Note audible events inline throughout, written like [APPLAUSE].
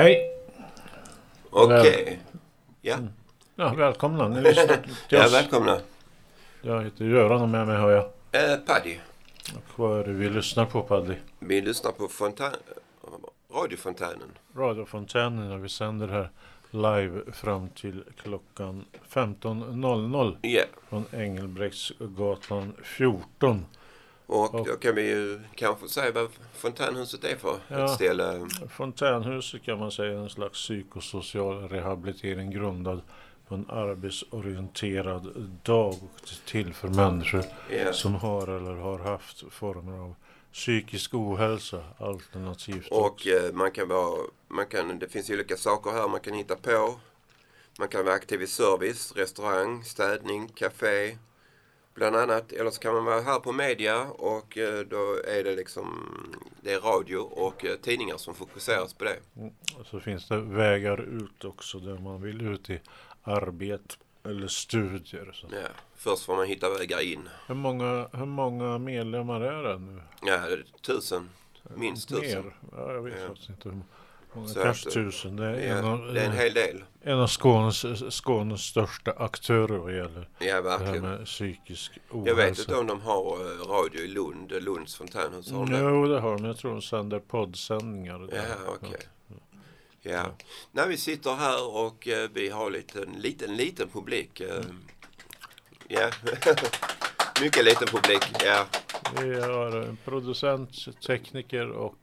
Hej! Okej. Ja. Ja, välkomna. Ni [LAUGHS] lyssnar till ja, oss. välkomna. Jag heter Göran och med mig har jag. Eh, Paddy, Och vad är det vi lyssnar på Paddy? vi lyssnar på fontan radiofontänen. Radiofontänen när vi sänder här live fram till klockan 15.00 Ja, från Engelbrektsgatan 14. Och då kan vi ju kanske säga vad fontänhuset är för Ja. ett ställe. Fontänhuset kan man säga är en slags psykosocial rehabilitering grundad på en arbetsorienterad dag och till för människor Ja. som har eller har haft former av psykisk ohälsa alternativt Och eh, man kan vara, man kan, det finns olika saker här man kan hitta på. Man kan vara aktiv i service, restaurang, städning, café. Bland annat. Eller så kan man vara här på media och eh, då är det liksom, det är radio och eh, tidningar som fokuseras på det. Och så finns det vägar ut också där man vill ut i arbete eller studier. Så. Ja, först får man hitta vägar in. Hur, många, hur många medlemmar är det nu? Ja, det är tusen. Minst tusen. Mer? Ja, jag vet Ja. faktiskt inte hur många. Så Kanske att, tusen. Det är, en, Ja, av, det är en hel del. en av Skånes, Skånes största aktörer vad gäller Ja, det här med psykisk ohälsa. Jag vet inte om de har eh, radio i Lund, Lunds fontänhus. Har de? Jo, det har de. Jag tror de sänder poddsändningar. Ja, okej. Ja. När vi sitter här och eh, vi har en liten, liten publik. Eh, ja, [LAUGHS] mycket liten publik. Ja, Vi har en producent, tekniker och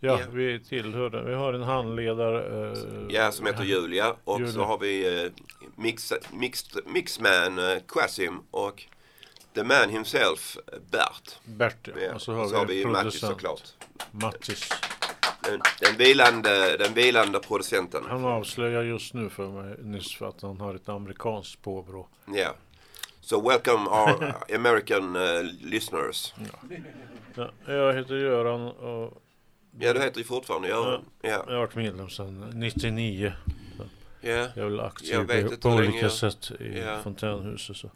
ja, Ja. vi tillhör det. Vi har en handledare. Eh, ja som heter Julia. Och Julia. så har vi eh, mix, mixed, Mixman eh, Quasim och The Man himself, Bert. Bert. Ja. Ja. Och så har vi, vi en Mattis såklart. Mattis. Den, den, vilande, den vilande producenten. Han avslöjar just nu för mig nyss för att han har ett amerikanskt påbrå. Ja. So welcome our American uh, listeners. Ja, jag heter Göran och Ja, du heter ju fortfarande Göran. Ja. jag har varit medlem sedan 99. ja. Jag är väl aktiv Jag vet på, på olika länge jag- sätt i Ja. fontänhuset. Så.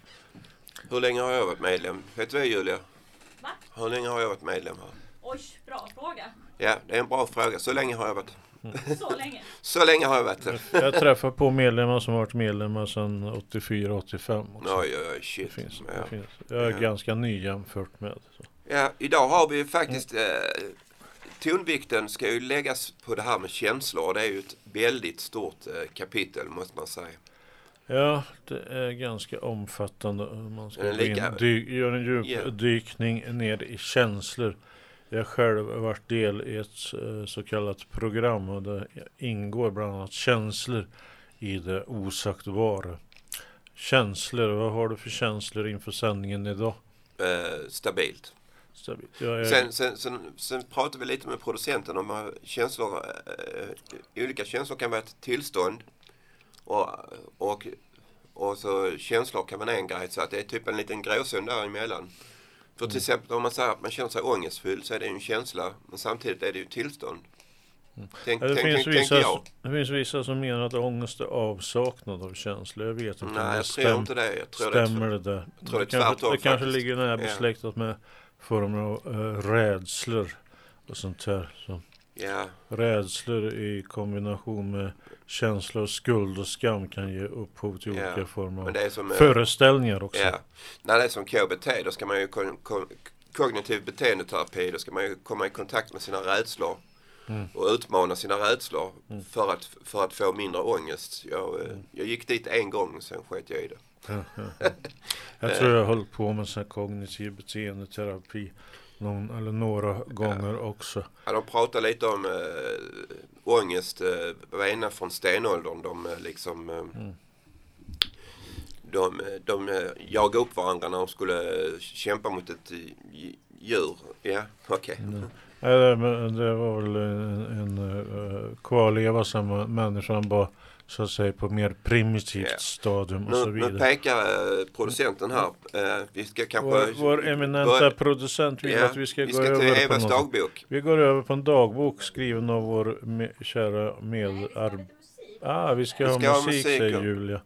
Hur länge har jag varit medlem? Vet du det Julia? Va? Hur länge har jag varit medlem här? Oj, bra fråga. Ja, det är en bra fråga. Så länge har jag varit. [LAUGHS] Så länge. [LAUGHS] Så länge har jag varit det. Jag träffar på medlemmar som varit medlemmar sedan 84-85 också. Oj, oj, oj, Det shit. finns, Ja. det finns. Jag är Ja. ganska ny jämfört med. Så. ja, idag har vi faktiskt eh, tonvikten ska ju läggas på det här med känslor. Och det är ju ett väldigt stort eh, kapitel måste man säga. Ja, det är ganska omfattande. Man ska lika- dy, göra en djupdykning ner i känslor. Jag har själv varit del i ett eh, så kallat program och det ingår bland annat känslor i det osagt vara. Känslor, vad har du för känslor inför sändningen idag? Eh, stabilt. Stabilt. Jag Sen, sen, sen, sen pratar vi lite med producenten om att känslor, eh, olika känslor kan vara ett tillstånd och, och, och så känslor kan vara en grej så att det är typ en liten gråzon däremellan. För till exempel om man säger att man känner sig ångestfull så är det ju en känsla men samtidigt är det ju ett tillstånd. Tänk, Ja, det, tänk, finns tänk, vissa, jag. det finns vissa som menar att ångest är avsaknad av känslor. Jag vet inte om Nej, det jag tror stäm, inte det. Jag tror det stämmer det där. tror det kanske, tvärtom det kanske ligger nära Ja. besläktat med former av uh, rädslor och sånt här. Så. Ja, Rädslor i kombination med känslor av skuld och skam kan ge upphov till Ja, olika former av som... eh, föreställningar också. Ja, när det är som KBT då ska man ju kon, kon, kognitiv beteendeterapi. Då ska man ju komma i kontakt med sina rädslor Mm. och utmana sina rädslor Mm. för, att, för att få mindre ångest. Jag, eh, jag gick dit en gång sen sket jag i det. [LAUGHS] Ja, ja, ja. Jag tror jag hållit på med sån kognitiv beteendeterapi någon, eller några gånger också. Ja, de pratar lite om äh, ångest, äh, är det från stenåldern. De eh, liksom äh, Mm. de, de jagade upp varandra när de skulle eh, kämpa mot ett eh, djur. Ja, [LAUGHS] okej. Mm. Nej, det, var väl en, en uh, kvarleva som människan bara så att säga på mer primitivt Ja. stadium och så Nu, nu vidare. pekar eh, producenten här. Eh, vi ska kanske... Vår, vår eminenta börja- producent vill Ja, att vi ska vi gå ska till över på Evas något. dagbok. Vi går över på en dagbok skriven av vår me, kära medarbetare. Ah, vi ska, Vi ha ska ha musik musik, säger. Julia.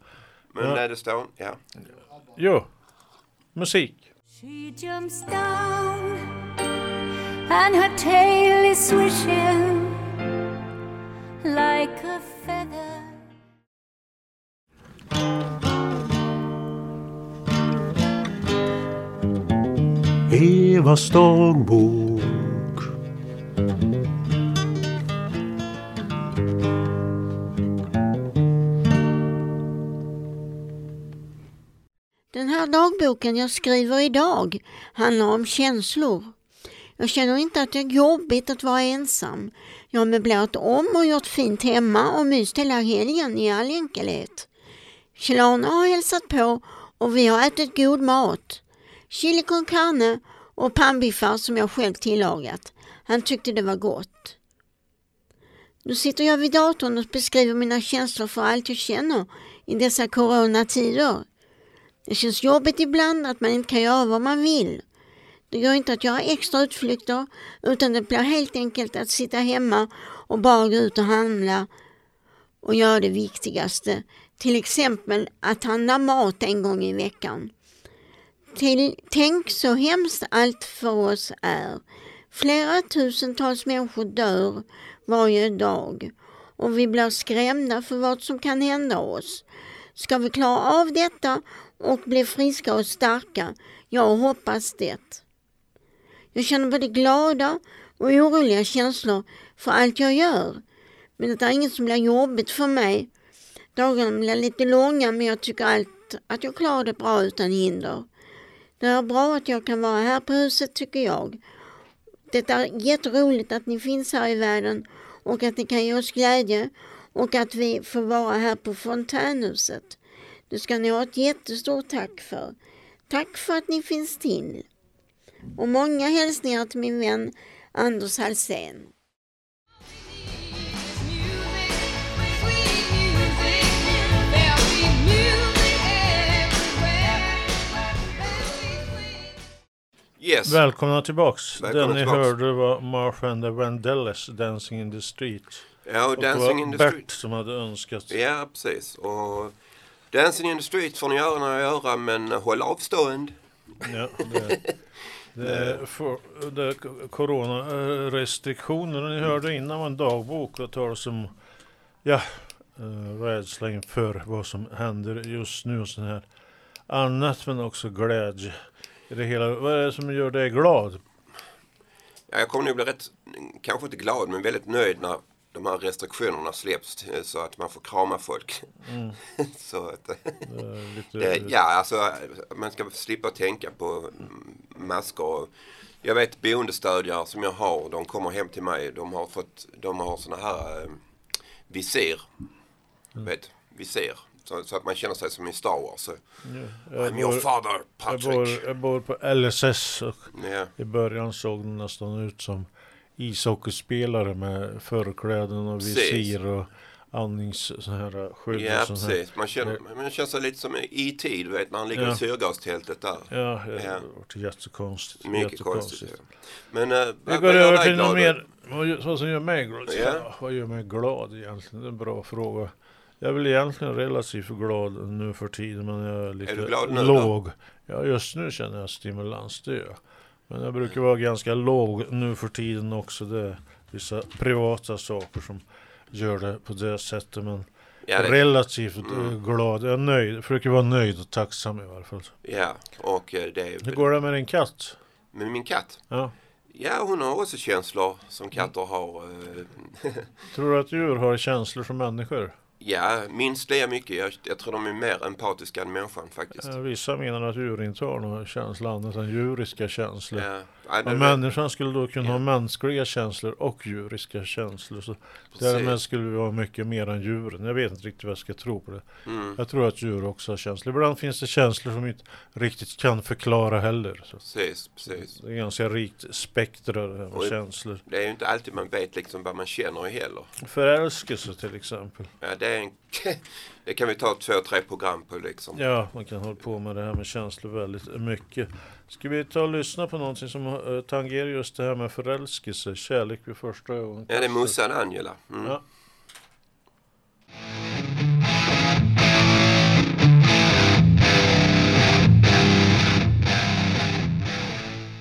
Men Ja. det står, ja. Jo, musik. She jumps down and her tail is swishing like feather. Evas dagbok Den här dagboken jag skriver idag handlar om känslor. Jag känner inte att det är jobbigt att vara ensam. Jag har möblerat om och gjort fint hemma och myst hela helgen i all enkelhet. Kjell-Arne har hälsat på och vi har ätit god mat. Chili con carne och pannbiffar som jag själv tillagat. Han tyckte det var gott. Nu sitter jag vid datorn och beskriver mina känslor för allt jag känner i dessa coronatider. Det känns jobbigt ibland att man inte kan göra vad man vill. Det går inte att göra extra utflykter utan det blir helt enkelt att sitta hemma och bara gå ut och handla och göra det viktigaste. Till exempel att handla mat en gång i veckan. Till, tänk så hemskt allt för oss är. Flera tusentals människor dör varje dag och vi blir skrämda för vad som kan hända oss. Ska vi klara av detta och bli friska och starka? Jag hoppas det. Jag känner både glada och oroliga känslor för allt jag gör. Men det är inget som blir jobbigt för mig. Dagarna blir lite långa men jag tycker allt att jag klarar det bra utan hinder. Det är bra att jag kan vara här på huset tycker jag. Det är jätteroligt att ni finns här i världen och att ni kan ge oss glädje och att vi får vara här på fontänhuset. Det ska ni ha ett jättestort tack för. Tack för att ni finns till. Och många hälsningar till min vän Anders Halsén. Yes. Välkomna tillbaks. Välkomna Den ni tillbaks. hörde var Martha and the Vandellas Dancing in the Street. Ja, och Och Dancing in the Bert Street. som hade önskat. Ja, precis. Och Dancing in the Street får ni göra när jag göra, men håll avstånd. Ja, det, [LAUGHS] det, är för, det coronarestriktioner. Ni hörde innan var en dagbok och talas om ja, eh, rädsla inför vad som händer just nu och sån här annat men också glädje i det hela. Vad är det som gör dig glad? Ja, jag kommer nog bli rätt, kanske inte glad, men väldigt nöjd när de här restriktionerna släpps eh, så att man får krama folk. Mm, [LAUGHS] så att, det lite, det, ja, alltså man ska slippa tänka på mm, masker. Och Jag vet boendestödjare som jag har, de kommer hem till mig. De har fått, de har såna här eh, visir. Vet, visir. Så, så att man känner sig som i Star Wars. Ja, jag, I'm your bor, father, jag, Patrick. bor, jag bor på LSS och Ja, i början såg den nästan ut som ishockeyspelare med förkläden och Precis. visir och andnings så här skydd ja och sånt här. precis. Man känner, man känner sig lite som i tid, vet när han ligger Ja. i syrgastältet där. Ja, det Ja. har varit jättekonstigt. Mycket jättekonstigt. konstigt. ja. Men äh, Vi går över till något mer, vad, som gör mig glad. Ja. Vad gör mig glad egentligen? Det är en bra fråga. Jag är väl egentligen relativt glad nu för tiden men jag är lite du glad nu då? låg. Ja just nu känner jag stimulans, det gör jag. Men jag brukar vara ganska låg nu för tiden också. Det är vissa privata saker som gör det på det sättet. Men Ja, det, relativt eh, Mm. glad. Jag är nöjd. Jag försöker vara nöjd och tacksam i alla fall. ja, och eh, det är Hur går det med din katt? med min katt. Ja. Ja, hon har också känslor som katter har. eh, [LAUGHS] Tror du att djur har känslor som människor? Ja, minst lika mycket. Jag, jag tror de är mer empatiska än människan faktiskt. Vissa menar att djur inte har några känslor annat än djuriska känslor. Ja, Och människan skulle då kunna ha mänskliga känslor och djuriska känslor. Så därmed skulle vi vara mycket mer än djuren. Jag vet inte riktigt vad jag ska tro på det. Mm, Jag tror att djur också har känslor. Ibland finns det känslor som vi inte riktigt kan förklara heller. Så precis, precis. det är ganska rikt spektra det här med Och- känslor. Det är ju inte alltid man vet liksom vad man känner heller. Förälskelse till exempel. Ja, det, är en, [LAUGHS] det kan vi ta två, tre program på liksom. Ja, man kan hålla på med det här med känslor väldigt mycket. Ska vi ta och lyssna på någonting som uh, tangerar just det här med förälskelse, kärlek vid första ögonkastet? Ja, det är Mussan Angela. Mm. Ja.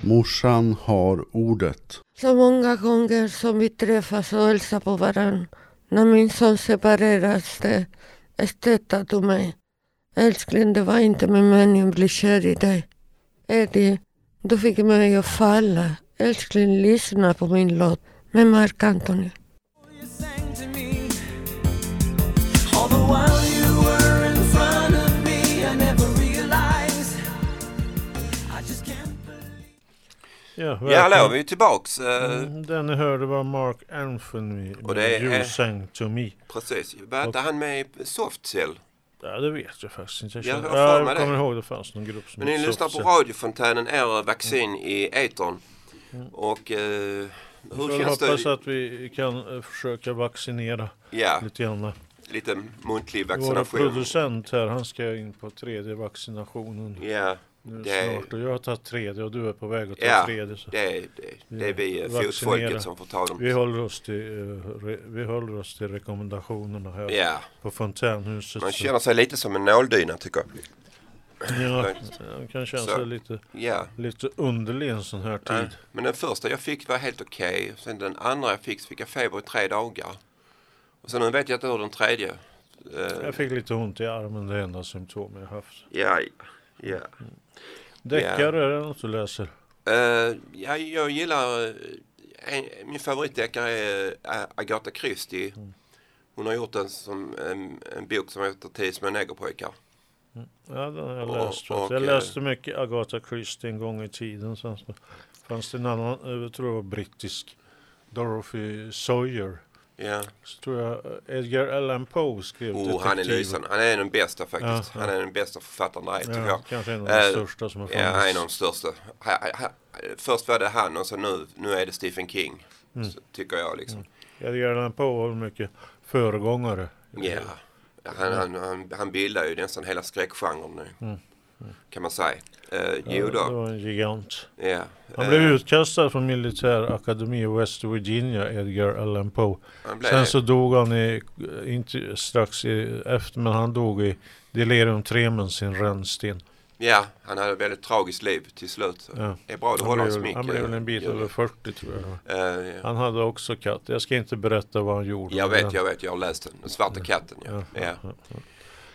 Morsan har ordet. Så många gånger som vi träffas och hälsar på varandra När min son separeras det stöttar du mig. Älskling, det var inte min mening att bli kär i dig. Eddie, du fick mig att falla. Älskling, lyssna på min låt med Mark Anthony. Ja, Ja, hallå, verkligen. vi är tillbaks. Eh, Mm, Den ni hörde var Mark Anthony Och det med You är- sang to me. Precis. Var inte han med i Softcell? Ja, det vet jag faktiskt inte. Jag, Jag känner- har för ja, mig jag kommer det. ihåg det fanns någon grupp som Men ni lyssnar på radiofontänen, er vaccin i etern. Och eh, hur får känns hoppas det? att vi kan eh, försöka vaccinera Ja, lite grann. lite muntlig Vår vaccination. producent här, han ska in på tredje vaccinationen Ja, nu det är- snart. Och jag har tagit tredje och du är på väg att ta Ja, tredje. Så. det är, det, det är vi eh, fotfolket som får ta dem. Vi håller oss till, eh, vi håller oss till rekommendationerna här Ja, på fontänhuset. man känner sig lite som en nåldyna tycker jag. Ja, man kan känna sig lite, Ja, lite underlig en sån här tid. nej. men den första jag fick var helt okej. Sen den andra jag fick fick jag feber i tre dagar. Och sen nu vet jag inte hur den tredje. eh, Jag fick lite ont i armen, det enda symptom jag haft. Ja, ja. Deckare, är det något du läser? Uh, ja, jag gillar, eh, en, min favoritdeckare är eh, Agatha Christie. Hon har gjort en, som, en, en bok som heter Tio små negerpojkar. Ja, den har jag läst. Och, och, jag läste mycket Agatha Christie en gång i tiden. Sen så fanns det en annan, jag tror det var brittisk, Dorothy Sawyer. Ja. Så tror jag eh, Edgar Allan Poe skrev Oh, han är lysande. Han är den bästa faktiskt. Ja, Han är den bästa författaren där är, tycker Ja, jag. kanske en av de Eh, största som har Ja, han är en av de funnits. största. Ha, ha, ha, först var det han och så nu, nu är det Stephen King. Mm. Så, tycker jag liksom. Edgar Allan Poe var mycket föregångare. Ja. Han, han, han, han bildar ju nästan hela skräckgenren nu. Mm. Kan man säga. Uh, jo Det då. var en gigant. Ja. Han Eh, blev utkastad från militärakademi i West Virginia, Edgar Allan Poe. Sen det. så dog han i, inte strax i, efter, men han dog i delirium tremens i en rännsten. Ja, han hade ett väldigt tragiskt liv till slut. Ja. Det är bra, du håller väl- mycket. han blev väl en bit över 40 tror jag. Eh, ja. Han hade också katt. Jag ska inte berätta vad han gjorde. Jag vet, den. jag vet, jag har läst den. Den svarta katten, ja. Ja,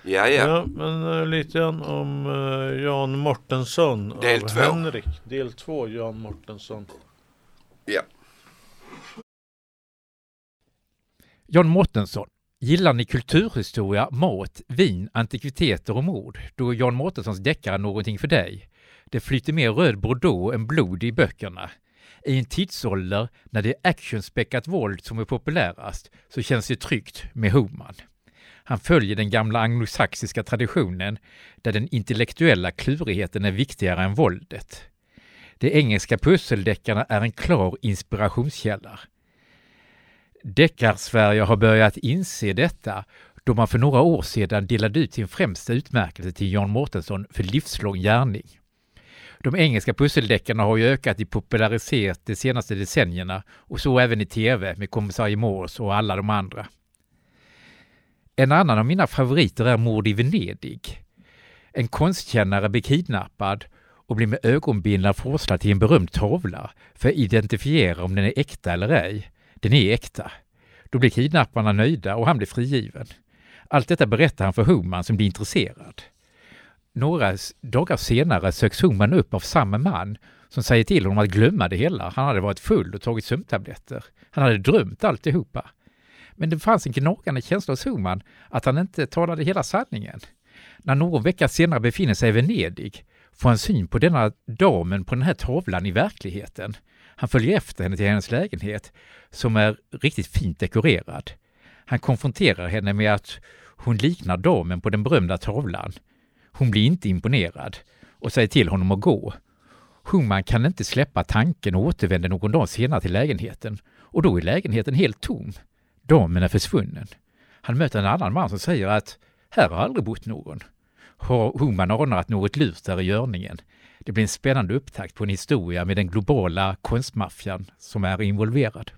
Ja, ja, ja. men eh, lite grann om eh, Jan Mortensson Del av två. Henrik. Del två, Jan Mortensson. ja. John Mårtensson. Gillar ni kulturhistoria, mat, vin, antikviteter och mord? Då är John Mårtenssons deckare någonting för dig. Det flyter mer röd bordeaux än blod i böckerna. I en tidsålder när det är actionspäckat våld som är populärast så känns det tryggt med Homan. Han följer den gamla anglosaxiska traditionen där den intellektuella klurigheten är viktigare än våldet. De engelska pusseldeckarna är en klar inspirationskälla. Deckar-Sverige har börjat inse detta då man för några år sedan delade ut sin främsta utmärkelse till Jan Mårtensson för livslång gärning. De engelska pusseldeckarna har ju ökat i popularitet de senaste decennierna och så även i tv med kommissarie Morse och alla de andra. En annan av mina favoriter är Mord i Venedig. En konstkännare blir kidnappad och blir med ögonbindlar forslad till en berömd tavla för att identifiera om den är äkta eller ej. Den är äkta. Då blir kidnapparna nöjda och han blir frigiven. Allt detta berättar han för Homan som blir intresserad. Några dagar senare söks Homan upp av samma man som säger till honom att glömma det hela. Han hade varit full och tagit sömntabletter. Han hade drömt alltihopa. Men det fanns en gnagande känsla hos Homan att han inte talade hela sanningen. När någon vecka senare befinner sig i Venedig får han syn på denna damen på den här tavlan i verkligheten. Han följer efter henne till hennes lägenhet som är riktigt fint dekorerad. Han konfronterar henne med att hon liknar damen på den berömda tavlan. Hon blir inte imponerad och säger till honom att gå. Human kan inte släppa tanken och återvänder någon dag senare till lägenheten och då är lägenheten helt tom. Damen är försvunnen. Han möter en annan man som säger att här har aldrig bott någon. Homan anar att något lurt är i görningen. Det blir en spännande upptakt på en historia med den globala konstmaffian som är involverad.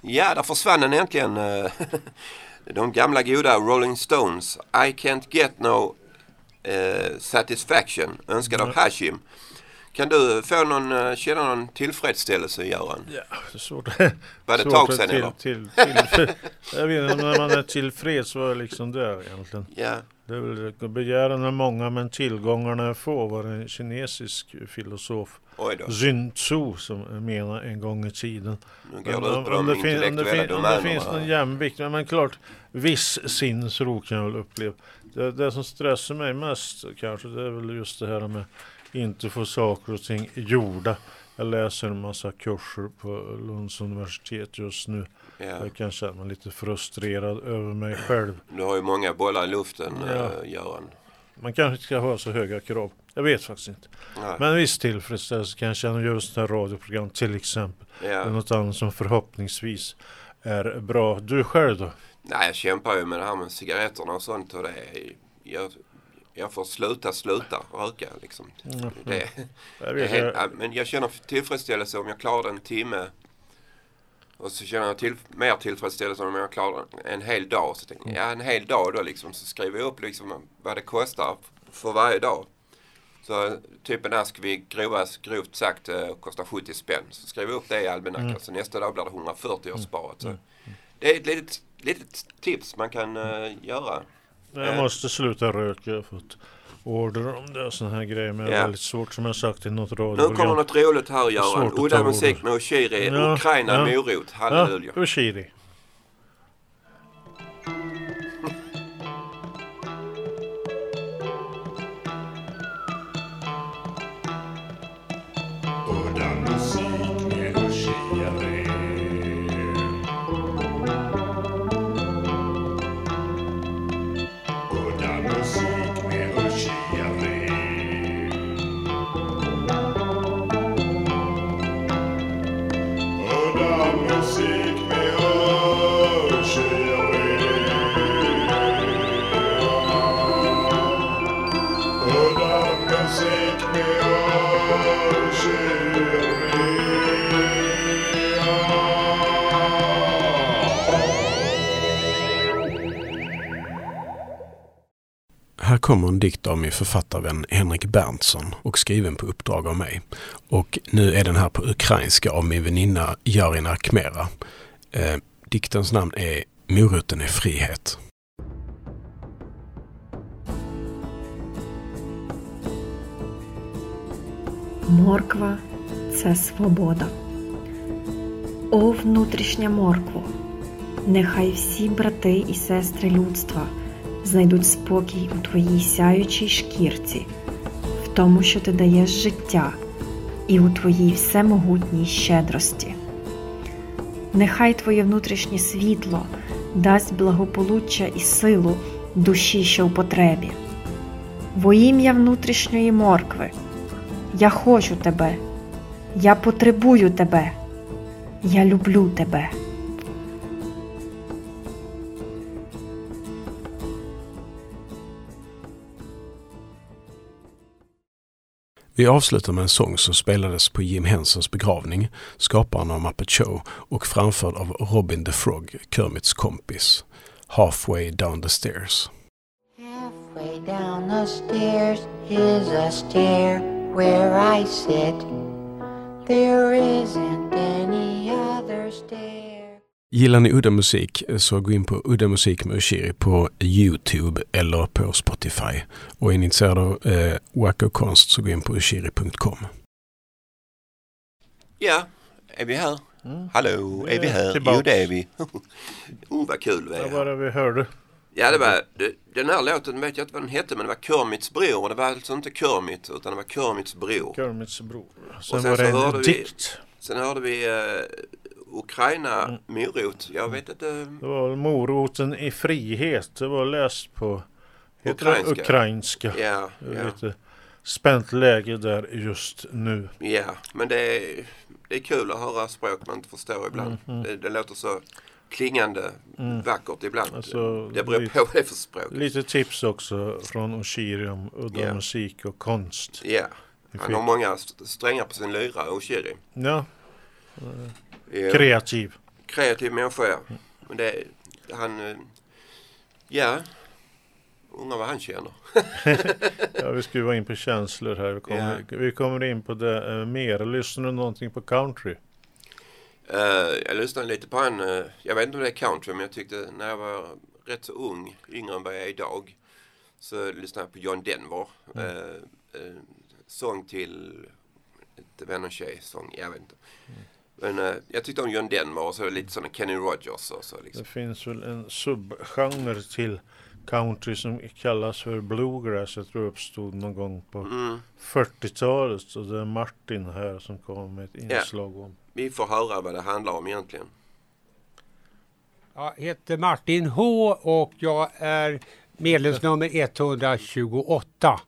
Ja, där försvann den äntligen. Eh, [LAUGHS] De gamla goda Rolling Stones. I can't get no eh, Satisfaction önskad av Hashim. Kan du få någon, eh, känna någon tillfredsställelse Göran? Ja, det är svårt. [LAUGHS] Var det ett tag sedan till, eller? till, till, [LAUGHS] Jag vet inte, när man är tillfreds var liksom där egentligen. Ja, Det är väl begären är många men tillgångarna är få var en kinesisk filosof. Sun Tzu som menar en gång i tiden. Nu går Men ut på de det, fin- om, det fin- om det finns någon jämvikt. Men, men klart, viss sinnesro kan jag väl uppleva. Det, det som stressar mig mest kanske det är väl just det här med inte få saker och ting gjorda. Jag läser en massa kurser på Lunds universitet just nu. Ja. Jag kan känna mig lite frustrerad över mig själv. Du har ju många bollar i luften Ja. eh, Göran. Man kanske inte ska ha så höga krav. Jag vet faktiskt inte. Nej. Men viss tillfredsställelse kan jag känna just här radioprogram till exempel. Ja. Eller något annat som förhoppningsvis är bra. Du själv då? Nej, jag kämpar ju med det här med cigaretterna och sånt och det är, jag, jag får sluta, sluta röka liksom. Mm. Det, Jag det helt, men jag känner tillfredsställelse om jag klarar en timme. Och så känner jag till, mer tillfredsställelse om jag klarar en hel dag. Så tänker jag, ja en hel dag då liksom. Så skriver jag upp liksom vad det kostar för varje dag. Så typ en ask vid grovast, grovt sagt eh, kostar 70 spänn. Så skriver jag upp det i almanackan. Mm. Så nästa dag blir det 140 jag har sparat. Så det är ett litet, litet tips man kan eh, göra. Jag måste sluta röka. Jag har fått order om det och såna här grejer. Men det är Ja. väldigt svårt som jag sagt i något Nu kommer radioprogram. något roligt här Svårt Göran. Udda musik med Oshiri. Ja, Ukraina ja. morot. Halleluja. Ja, Ushiri. Här kommer en dikt av min författarvän Henrik Berntsson och skriven på uppdrag av mig. Och nu är den här på ukrainska av min väninna Jarin Akmera. Eh, diktens namn är Moroten är frihet. Морква це свобода. О, внутрішня моркво, нехай всі брати і сестри людства знайдуть спокій у твоїй сяючій шкірці, в тому, що ти даєш життя, і у твоїй всемогутній щедрості. Нехай твоє внутрішнє світло дасть благополуччя і силу душі, що в потребі. Во ім'я внутрішньої моркви. Я хочу тебе. Я потребую тебе. Я люблю тебе. Vi avslutar med en sång som spelades på Jim Hensons begravning, skaparen av Muppet Show och framförd av Robin the Frog, Kermits kompis. Halfway down the stairs. Halfway down the stairs is a stair where I sit. There isn't any other stair. Gillar ni udda musik så gå in på Udda musik med Ushiri på Youtube eller på Spotify. Och är ni intresserade av eh, wacko konst så gå in på ushiri.com. Ja, är vi här? Mm. Hallå, är vi här? tillbaks. Jo, det är vi. [LAUGHS] oh, vad kul vi är här. var det vi hörde? Ja, det var, den här låten vet jag inte vad den hette, men det var Kermits bror. Och det var alltså inte Kermit, utan det var Kermits bror. Kermits bror. Sen, sen var det en vi- dikt. Sen hörde vi eh, Ukraina Mm. morot. Jag vet inte. Det var moroten i frihet. Det var läst på heter det Ukrainska. ukrainska. Ja, ja, Lite spänt läge där just nu. ja. Men det är, det är kul att höra språk man inte förstår ibland. Mm, mm. Det, det låter så klingande Mm. vackert ibland. Alltså, det beror lite- på vad det är för språk. Lite tips också från Oshiri om udda Ja. musik och konst. Ja, Vi han har många st- strängar på sin lyra, Oshiri. Ja, Ja. kreativ. kreativ människa ja. Men det, han, eh, ja. undrar vad han känner. [LAUGHS] Ja, vi skruvar in på känslor här. Vi kommer, vi kommer in på det eh, mer. Lyssnar du någonting på country? Eh, jag lyssnade lite på han, eh, jag vet inte om det är country, men jag tyckte när jag var rätt så ung, yngre än vad jag är idag, så lyssnade jag på John Denver. Mm. Eh, sång till vän och tjej sång, jag vet inte. Men eh, jag tyckte om John Denver och så lite sådana Kenny Rogers och så liksom. Det finns väl en subgenre till country som kallas för bluegrass. Jag tror uppstod någon gång på Mm. 40-talet. Och det är Martin här som kommer med ett inslag om. Vi får höra vad det handlar om egentligen. Jag heter Martin H och jag är medlemsnummer 128.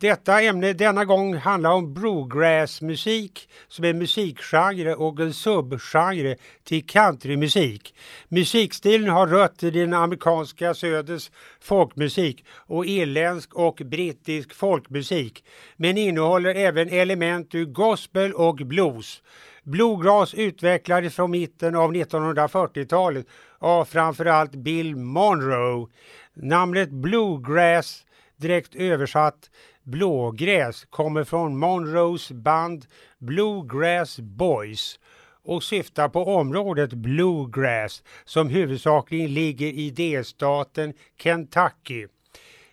Detta ämne denna gång handlar om bluegrassmusik som är musikgenre och en subgenre till countrymusik. Musikstilen har rötter i den amerikanska söders folkmusik och irländsk och brittisk folkmusik men innehåller även element ur gospel och blues. Bluegrass utvecklades från mitten av 1940-talet av framförallt Bill Monroe. Namnet bluegrass, direkt översatt blågräs, kommer från Monroes band Bluegrass Boys och syftar på området bluegrass som huvudsakligen ligger i delstaten Kentucky.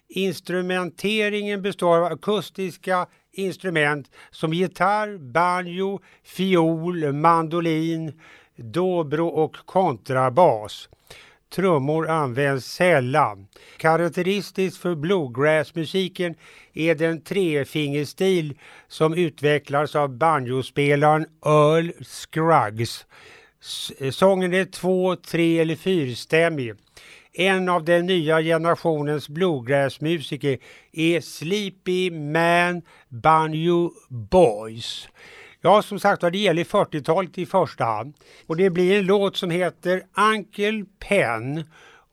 Instrumenteringen består av akustiska instrument som gitarr, banjo, fiol, mandolin, dobro och kontrabas. Trummor används sällan. Karaktäristiskt för bluegrassmusiken är den trefingerstil som utvecklas av banjospelaren Earl Scruggs. Sången är två, tre eller fyrstämmig. En av den nya generationens bluegrassmusiker är Sleepy Man Banjo Boys. Ja, som sagt var, det gäller 40-talet i första hand. Och det blir en låt som heter Uncle Pen.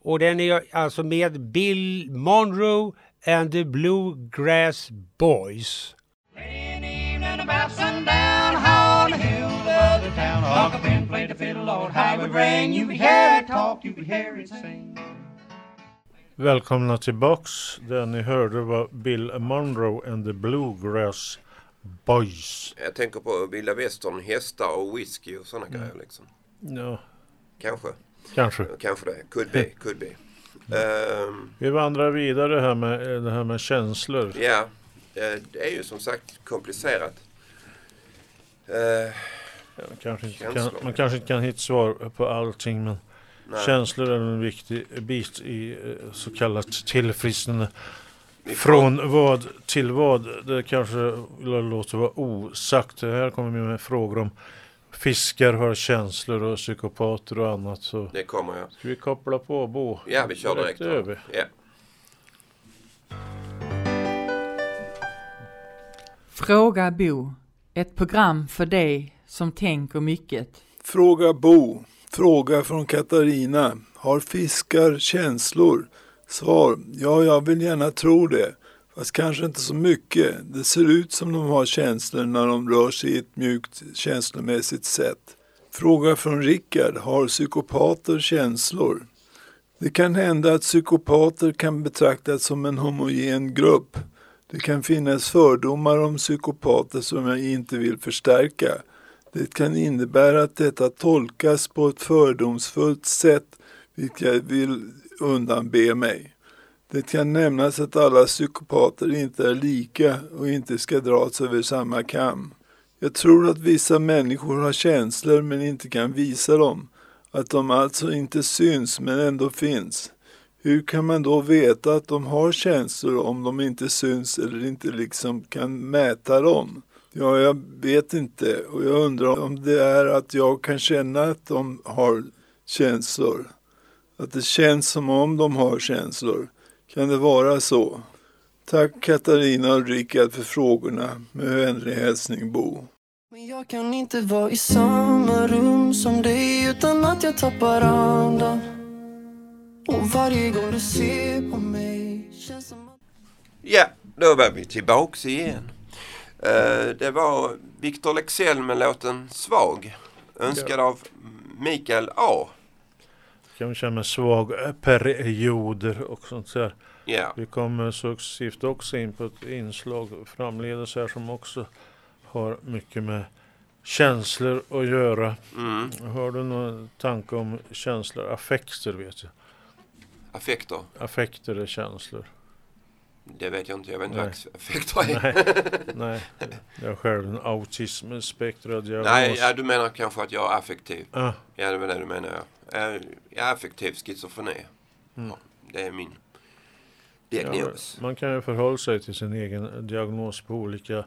Och den är alltså med Bill Monroe and the Bluegrass Boys. evening about sundown, on the hill above the town, Uncle Ben played the fiddle, Lord, how it would ring. You could hear it talk, you could hear it sing. Välkomna tillbaks. Det ni hörde var Bill Monroe and the Bluegrass Boys. Jag tänker på vilda västern, hästar och whisky och sådana Mm. grejer liksom. Ja, Kanske. kanske. Kanske det. Could be, [LAUGHS] could be. Ehm, Vi vandrar vidare här med eh, det här med känslor. Ja, eh, det är ju som sagt komplicerat. Ja, man, kanske inte kan, man kanske inte kan hitta svar på allting men Nej. känslor är en viktig bit i så kallat tillfrisknande. Från vad till vad? Det kanske låter vara osagt. Det här kommer vi med frågor om fiskar har känslor och psykopater och annat. Så Det kommer jag. ska vi koppla på Bo? Ja, vi kör direkt. över. Ja. Fråga Bo. Ett program för dig som tänker mycket. Fråga Bo. Fråga från Katarina. Har fiskar känslor? Svar. Ja, jag vill gärna tro det. Fast kanske inte så mycket. Det ser ut som de har känslor när de rör sig i ett mjukt känslomässigt sätt. Fråga från Rickard. Har psykopater känslor? Det kan hända att psykopater kan betraktas som en homogen grupp. Det kan finnas fördomar om psykopater som jag inte vill förstärka. Det kan innebära att detta tolkas på ett fördomsfullt sätt, vilket jag vill undanbe mig. Det kan nämnas att alla psykopater inte är lika och inte ska dras över samma kam. Jag tror att vissa människor har känslor men inte kan visa dem. Att de alltså inte syns men ändå finns. Hur kan man då veta att de har känslor om de inte syns eller inte liksom kan mäta dem? Ja, jag vet inte och jag undrar om det är att jag kan känna att de har känslor. Att det känns som om de har känslor. Kan det vara så? Tack Katarina och Rickard för frågorna. Med vänlig hälsning Bo. Men jag kan inte vara i samma rum som dig utan att jag tappar andan. Och varje gång du ser på mig känns som att... Ja, då var vi tillbaks igen. Eh, det var Victor Lexell med låten Svag. Önskad av Mikael A. Kan känna med svag perioder och sånt där. Ja. Vi kommer successivt också in på ett inslag framledes här som också har mycket med känslor att göra. Mm. Har du någon tanke om känslor? Affekter vet jag. Affekter? Affekter är känslor. Det vet jag inte. Jag vet inte vad affekter är. Nej. Jag har [LAUGHS] [LAUGHS] själv en autismspektradiagnos. Nej, ja, du menar kanske att jag är affektiv. Ja. Ja, det var det du menar. Ja. Jag är affektiv schizofreni. Mm. Ja, det är min Ja, diagnos. man kan ju förhålla sig till sin egen diagnos på olika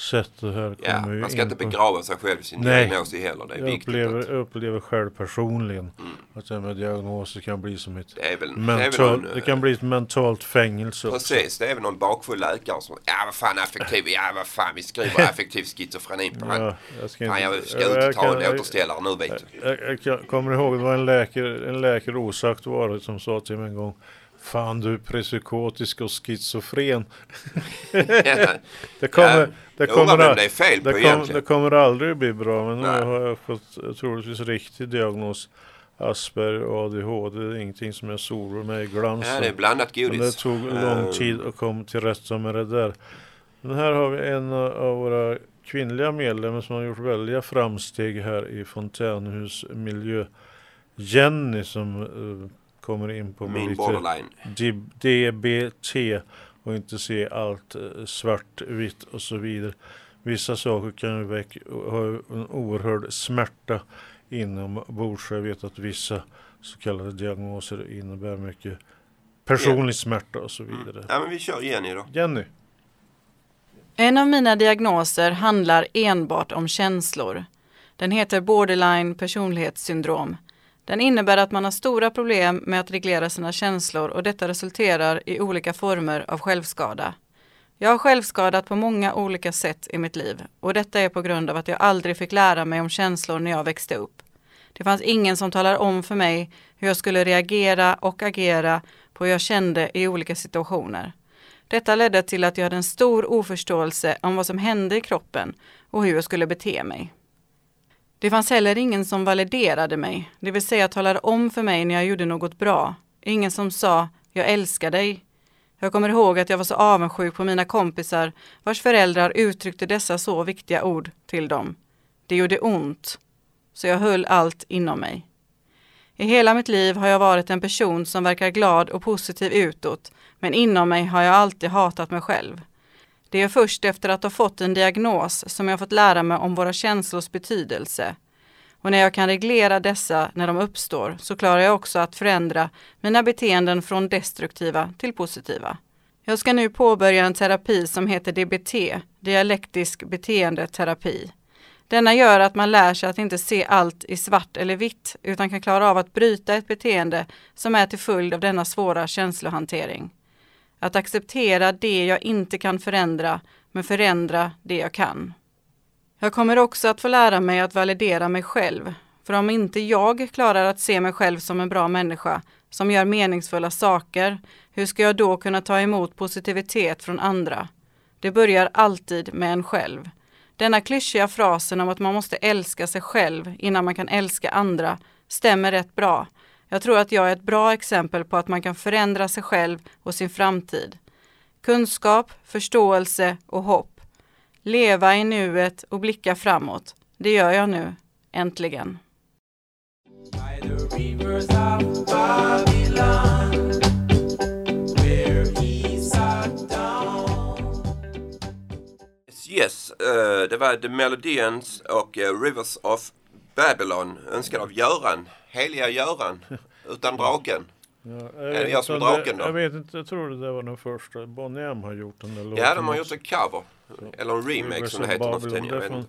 sätt. Och här Ja, man ska in inte begrava sig själv i sin Nej. diagnos heller. Det är jag viktigt upplever, att- Mm. jag upplever själv personligen att det med diagnoser kan bli som ett Det det väl mentalt, någon, det kan bli ett mentalt fängelse också. Precis, det är väl någon bakfull läkare som Ja vad fan affektiv, ja vad fan vi skriver [LAUGHS] affektiv schizofreni på. Ja, jag ska fan, inte- jag ska jag- ut och jag ta kan- en jag- återställare nu vet du. Jag, jag kan- kommer ihåg, det var en läkare, en läkare osagt var som sa till mig en gång Fan du är prespsykotisk och schizofren. [LAUGHS] det kommer, Ja, det kommer, undrar det det, egentligen. det kommer aldrig bli bra men nu Nej. har jag fått troligtvis riktig diagnos. Asperger och ADHD, det är ingenting som jag solar mig i glansen. Ja, det är blandat godis. Men det tog lång tid att komma till rätta med det där. Men här har vi en av våra kvinnliga medlemmar som har gjort väldiga framsteg här i Fontänhus miljö. Jenny som eh, kommer in på Min borderline. DBT och inte se allt eh, svart, vitt och så vidare. Vissa saker kan ju väck, ha en oerhörd smärta inombords. Jag vet att vissa så kallade diagnoser innebär mycket personlig smärta och så vidare. Ja men vi kör Jenny då. Jenny. En av mina diagnoser handlar enbart om känslor. Den heter borderline personlighetssyndrom. Den innebär att man har stora problem med att reglera sina känslor och detta resulterar i olika former av självskada. Jag har självskadat på många olika sätt i mitt liv och detta är på grund av att jag aldrig fick lära mig om känslor när jag växte upp. Det fanns ingen som talar om för mig hur jag skulle reagera och agera på hur jag kände i olika situationer. Detta ledde till att jag hade en stor oförståelse om vad som hände i kroppen och hur jag skulle bete mig. Det fanns heller ingen som validerade mig, det vill säga talade om för mig när jag gjorde något bra. Ingen som sa ”jag älskar dig”. Jag kommer ihåg att jag var så avundsjuk på mina kompisar vars föräldrar uttryckte dessa så viktiga ord till dem. Det gjorde ont, så jag höll allt inom mig. I hela mitt liv har jag varit en person som verkar glad och positiv utåt, men inom mig har jag alltid hatat mig själv. Det är först efter att ha fått en diagnos som jag fått lära mig om våra känslors betydelse. Och när jag kan reglera dessa när de uppstår så klarar jag också att förändra mina beteenden från destruktiva till positiva. Jag ska nu påbörja en terapi som heter DBT, dialektisk beteendeterapi. Denna gör att man lär sig att inte se allt i svart eller vitt utan kan klara av att bryta ett beteende som är till följd av denna svåra känslohantering. Att acceptera det jag inte kan förändra, men förändra det jag kan. Jag kommer också att få lära mig att validera mig själv. För om inte jag klarar att se mig själv som en bra människa, som gör meningsfulla saker, hur ska jag då kunna ta emot positivitet från andra? Det börjar alltid med en själv. Denna klyschiga frasen om att man måste älska sig själv innan man kan älska andra stämmer rätt bra. Jag tror att jag är ett bra exempel på att man kan förändra sig själv och sin framtid. Kunskap, förståelse och hopp. Leva i nuet och blicka framåt. Det gör jag nu, äntligen. Yes, eh, det var The Melodians och eh, Rivers of Babylon önskad av Göran. Heliga Göran. Utan draken. Ja, Är det jag som är draken då? Jag vet inte, jag tror det där var den första. Bonnie M har gjort den där låten. Ja, de har gjort en cover. Eller en remake som det heter nu för Babylon, tiden. Jag.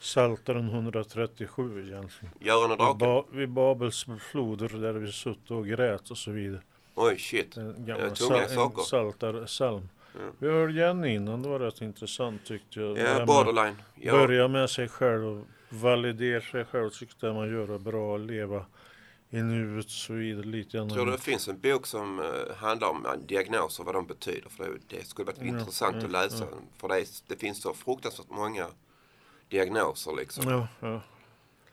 Psaltaren 137 egentligen. Göran och draken. Vid, ba, vid Babels floder där vi sutt och grät och så vidare. Oj, shit. En Det gammal tunga sal, saker. saltarpsalm. Ja. Vi hörde Jenny innan, det var rätt intressant tyckte jag. Ja, borderline. Ja. Börja med sig själv validera sig själv, tyckte man göra bra, leva i nuet och så vidare. Lite grann. Tror det finns en bok som eh, handlar om eh, diagnoser, vad de betyder. För det, det skulle varit Ja, intressant ja, att läsa. ja. För det, är- det finns så fruktansvärt många diagnoser liksom.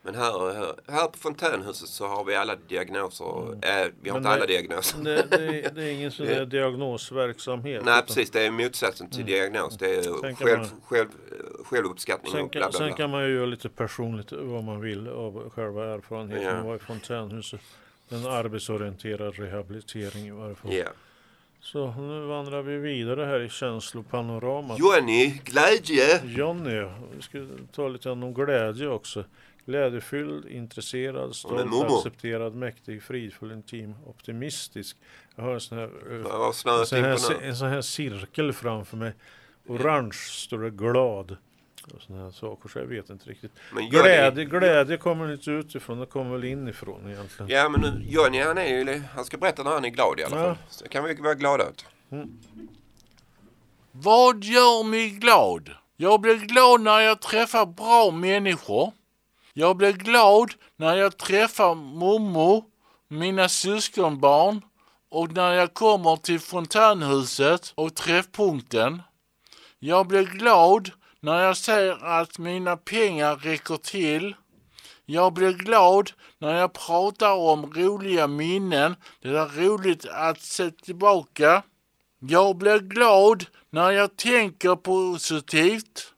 Men här, här, här på fontänhuset så har vi alla diagnoser. Eh, vi har Men inte alla det- diagnoser. Det, det, det är [LAUGHS] ingen sån där diagnosverksamhet. Nej utan- precis, det är motsatsen till diagnos. Det är Sen själv, man- själv, självuppskattning Sen och bla kan, bla sen bla. kan man ju göra lite personligt vad man vill av själva erfarenheten. Ja. vara i fontänhuset. En arbetsorienterad rehabilitering i varje fall. Ja. Så nu vandrar vi vidare här i känslopanoramat. Johnny, glädje! Johnny, vi ska ta lite om glädje också. Glädjefylld, intresserad, stolt, accepterad, mäktig, fridfull, intim, optimistisk. Jag har en sån här, eh, en sån här, en sån här cirkel framför mig. Orange står det glad. Och såna här saker, så jag vet inte riktigt. Men Glädje, glädje kommer inte utifrån, det kommer väl inifrån egentligen. Ja men nu, Johnny han är ju, han ska berätta när han är glad i alla Ja. fall. Så det kan vi vara glada åt. Vad gör mig glad? Jag blir glad när jag träffar bra människor. Jag blir glad när jag träffar mormor, mina syskonbarn och när jag kommer till fontänhuset och träffpunkten. Jag blir glad när jag ser att mina pengar räcker till. Jag blir glad när jag pratar om roliga minnen. Det är roligt att se tillbaka. Jag blir glad när jag tänker positivt.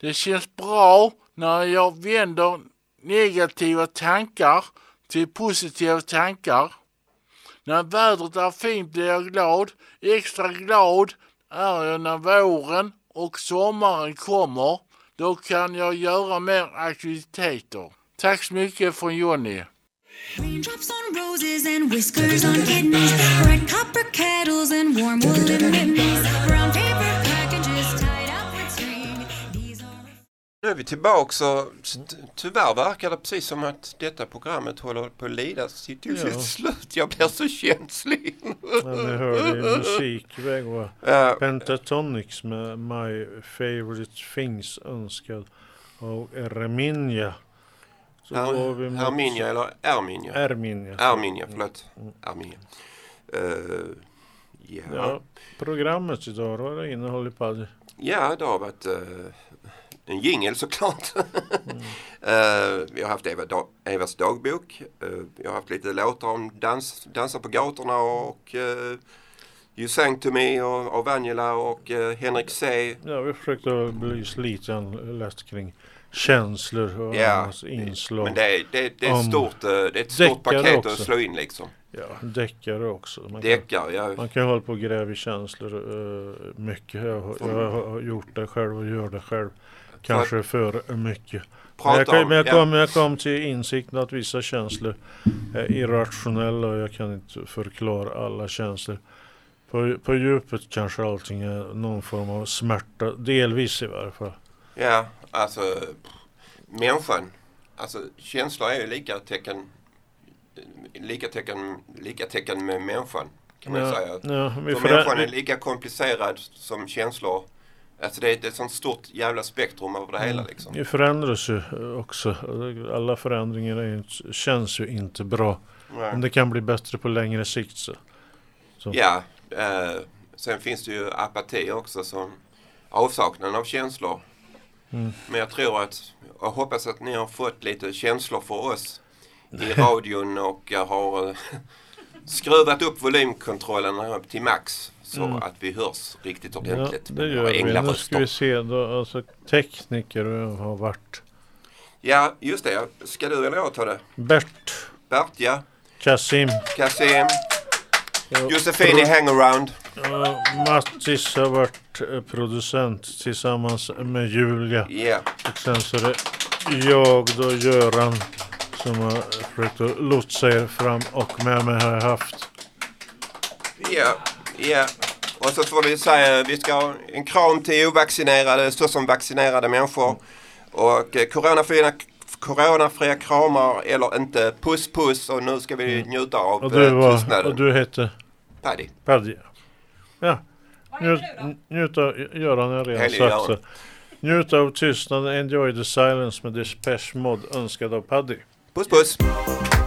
Det känns bra när jag vänder negativa tankar till positiva tankar. När vädret är fint blir jag glad. Extra glad är jag när våren och sommaren kommer. Då kan jag göra mer aktiviteter. Tack så mycket från Jonny. Raindrops on roses and whiskers on kittens. Red copper kettles and warm woolen mittens. Brown Nu är vi tillbaka och tyvärr verkar det precis som att detta programmet håller på att lida till Ja. sitt slut. Jag blir så känslig. Ja, ni hörde ju musikväg var Ja. Pentatonics med My Favorite Things önskad av Erminja. Så Her- vi mot- Herminja eller Erminja? Erminja. Erminja, förlåt. Erminja. Uh, ja. Ja, programmet idag, vad har det innehållit Paddy? Ja, det har varit eh, en jingel såklart. [LAUGHS] Eh, vi har haft Eva da- Evas dagbok. Eh, vi har haft lite låtar om dans, dansa på gatorna och uh, You sang to me och, av Angela och eh, Henrik C. Ja, vi försökte belysa lite lätt kring känslor och Ja, inslag. men det är, det, det är ett stort, det är ett stort paket också. att slå in liksom. Ja, deckare också. Man kan, Deckare, ja. Man kan hålla på och gräva i känslor uh, mycket. Jag, jag har gjort det själv och gör det själv. Kanske för mycket. Men jag, om- men jag, ja. kom, jag kom till insikten att vissa känslor är irrationella och jag kan inte förklara alla känslor. På, på djupet kanske allting är någon form av smärta, delvis i varje fall. Ja, alltså människan. Alltså känslor är ju lika tecken, lika tecken, lika tecken med människan. Kan man Ja, säga. ja, För människan är lika komplicerad som känslor. Alltså det är, det är ett sånt stort jävla spektrum över det hela Mm. liksom. Det förändras ju också. Alla förändringar ju känns ju inte bra. Nej. Men det kan bli bättre på längre sikt. Så. Så. Ja, eh, sen finns det ju apati också som avsaknaden av känslor. Mm. Men jag tror att, jag hoppas att ni har fått lite känslor för oss i radion och jag har eh, skruvat upp volymkontrollen till max så Mm. att vi hörs riktigt Ja, ordentligt. det med gör vi. Nu ska vi se då, alltså tekniker har varit Ja, just det. Ska du eller jag ta det? Bert, Bert, ja. Kasim, Kasim. Ja, Josefini pro- Hangaround. Ja, Mattis har varit eh, producent tillsammans med Julia. Ja. Och sen så är det jag då, Göran, som har försökt att lotsa er fram och med mig har jag haft. Ja, ja. Och så får vi säga vi ska ha en kram till ovaccinerade såsom vaccinerade människor. Och eh, coronafria, coronafria kramar eller inte. Puss puss och nu ska vi njuta av Mm. Och du, eh, var, tystnaden. och du hette? Paddy. Paddy. Ja. Njut, njut av, Göran har redan Helge sagt så. Göran. Njut av tystnaden, enjoy the silence med Depeche Mode önskad av Paddy. Puss puss.